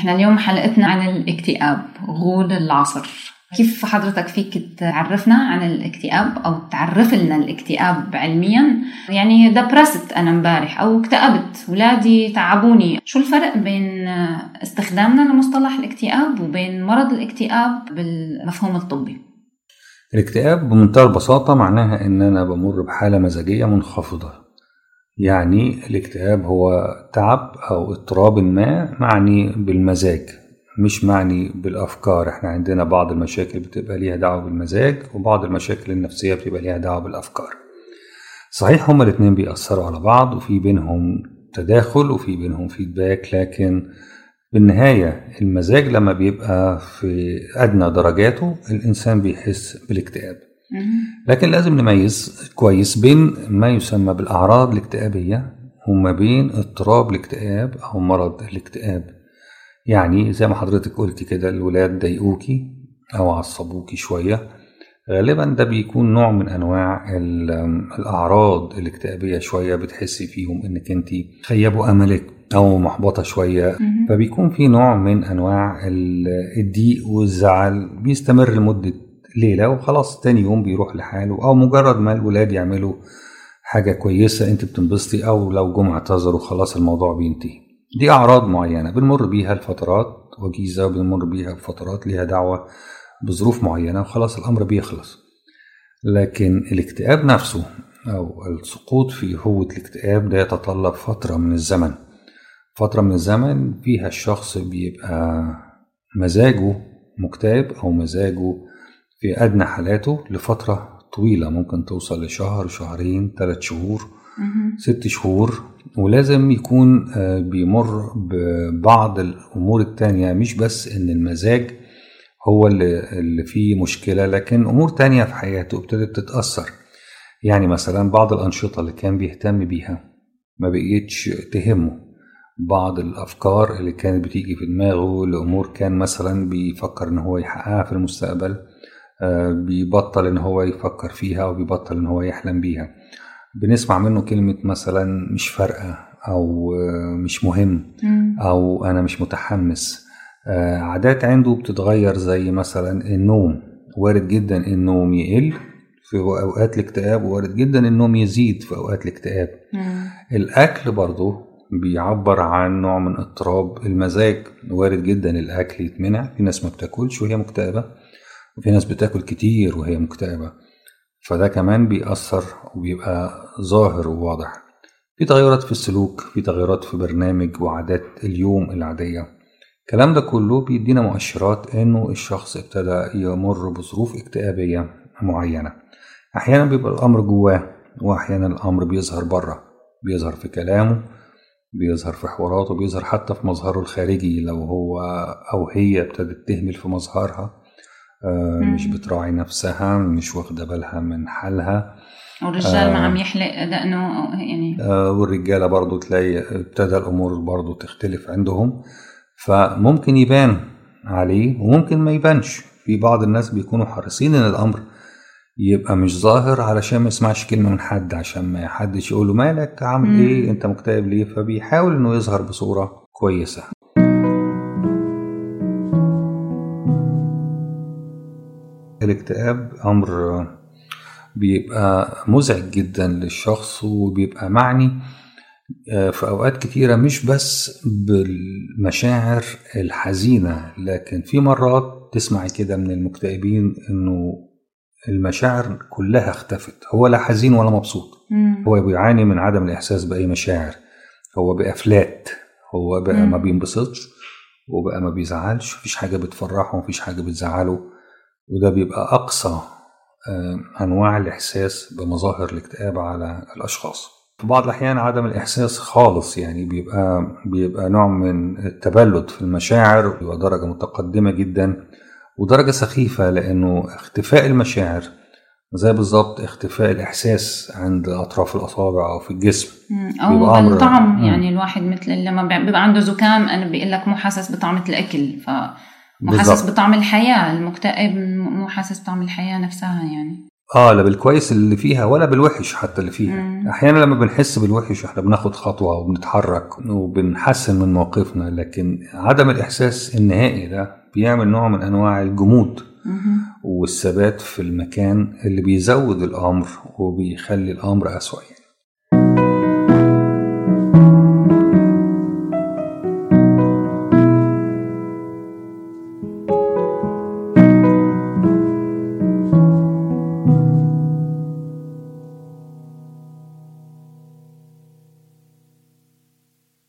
نحن اليوم حلقتنا عن الاكتئاب غول العصر. كيف حضرتك فيك تعرفنا عن الاكتئاب أو تعرف لنا الاكتئاب علميا؟ يعني دبرست أنا امبارح أو اكتئبت اولادي تعبوني. شو الفرق بين استخدامنا لمصطلح الاكتئاب وبين مرض الاكتئاب بالمفهوم الطبي؟ الاكتئاب بمنتهى البساطة معناها إن أنا بمر بحالة مزاجية منخفضة. يعني الاكتئاب هو تعب أو اضطراب ما معني بالمزاج مش معني بالأفكار. إحنا عندنا بعض المشاكل بتبقى ليها دعوة بالمزاج وبعض المشاكل النفسية بتبقى ليها دعوة بالأفكار. صحيح هما الاتنين بيأثروا على بعض وفي بينهم تداخل وفي بينهم فيدباك لكن بالنهاية المزاج لما بيبقى في أدنى درجاته الإنسان بيحس بالاكتئاب. لكن لازم نميز كويس بين ما يسمى بالأعراض الاكتئابية وما بين اضطراب الاكتئاب أو مرض الاكتئاب. يعني زي ما حضرتك قلتي كده الولاد ضايقوكي أو عصبوكي شوية. غالبا ده بيكون نوع من أنواع الأعراض الاكتئابية شوية بتحسي فيهم إنك أنت خيبوا أملك أو محبطة شوية. فبيكون في نوع من أنواع الضيق والزعل بيستمر لمدة ليلة وخلاص تاني يوم بيروح لحاله أو مجرد ما الولاد يعملوا حاجة كويسة أنت بتنبسطي أو لو جم اعتذروا خلاص الموضوع بينتهي. دي أعراض معينة بنمر بيها لفترات وجيزة وبنمر بيها بفترات ليها دعوة بظروف معينة وخلاص الأمر بيخلص. لكن الاكتئاب نفسه أو السقوط في هوة الاكتئاب ده يتطلب فترة من الزمن. فترة من الزمن فيها الشخص بيبقى مزاجه مكتئب أو مزاجه في أدنى حالاته لفترة طويلة ممكن توصل لشهر شهرين ثلاث شهور ست شهور ولازم يكون بيمر ببعض الأمور التانية مش بس إن المزاج هو اللي, اللي فيه مشكلة لكن أمور تانية في حياته ابتدت تتأثر. يعني مثلا بعض الأنشطة اللي كان بيهتم بيها ما بقيتش تهمه. بعض الأفكار اللي كانت بتيجي في دماغه لأمور كان مثلا بيفكر إن هو يحققها في المستقبل. بيبطل إن هو يفكر فيها وبيبطل إن هو يحلم بيها. بنسمع منه كلمة مثلا مش فارقة أو مش مهم أو أنا مش متحمس. عادات عنده بتتغير زي مثلا النوم وارد جدا النوم يقل في أوقات الاكتئاب وارد جدا النوم يزيد في أوقات الاكتئاب. الأكل برضه بيعبر عن نوع من اضطراب المزاج. وارد جدا الأكل يتمنع في ناس ما بتاكلش وهي مكتئبة. وفي ناس بتاكل كتير وهي مكتئبة. فده كمان بيأثر وبيبقى ظاهر وواضح. في تغيرات في السلوك في تغيرات في برنامج وعادات اليوم العادية. الكلام ده كله بيدينا مؤشرات إنه الشخص ابتدى يمر بظروف اكتئابية معينة. أحيانا بيبقى الأمر جواه وأحيانا الأمر بيظهر بره بيظهر في كلامه بيظهر في حواراته بيظهر حتى في مظهره الخارجي لو هو أو هي ابتدت تهمل في مظهرها. مش بتراعي نفسها مش واخدة بالها من حالها. والرجال آه. ما عم يحلق دقنه يعني. آه والرجالة برضو تلاقي ابتدى الأمور برضو تختلف عندهم. فممكن يبان عليه وممكن ما يبانش. في بعض الناس بيكونوا حريصين إن الأمر يبقى مش ظاهر علشان ما يسمعش كلمة من حد عشان ما حدش يقول له مالك عامل إيه أنت مكتئب ليه؟ فبيحاول إنه يظهر بصورة كويسة. الاكتئاب أمر بيبقى مزعج جدا للشخص وبيبقى معني في أوقات كتيرة مش بس بالمشاعر الحزينة لكن في مرات تسمعي كده من المكتئبين إنه المشاعر كلها اختفت هو لا حزين ولا مبسوط مم. هو بيعاني من عدم الإحساس بأي مشاعر هو بقى فلات هو بقى مم. ما بينبسطش وبقى ما بيزعلش مفيش حاجة بتفرحه مفيش حاجة بتزعله وده بيبقى أقصى آه، أنواع الإحساس بمظاهر الاكتئاب على الأشخاص. في بعض الأحيان عدم الإحساس خالص يعني بيبقى بيبقى نوع من التبلد في المشاعر بيبقى درجة متقدمة جدا ودرجة سخيفة لأنه اختفاء المشاعر زي بالظبط اختفاء الإحساس عند أطراف الأصابع أو في الجسم. أمر- الطعم. يعني الواحد مثل لما بي- بيبقى عنده زكام أنا بيقول لك مو حاسس بطعمه الأكل فمو حاسس. بطعم الحياة المكتئب مو حاسس بطعم الحياة نفسها يعني آه لا بالكويس اللي فيها ولا بالوحش حتى اللي فيها مم. أحيانا لما بنحس بالوحش إحنا بناخد خطوة وبنتحرك وبنحسن من موقفنا لكن عدم الإحساس النهائي ده بيعمل نوع من أنواع الجمود مهم. والثبات في المكان اللي بيزود الأمر وبيخلي الأمر أسوأ يعني.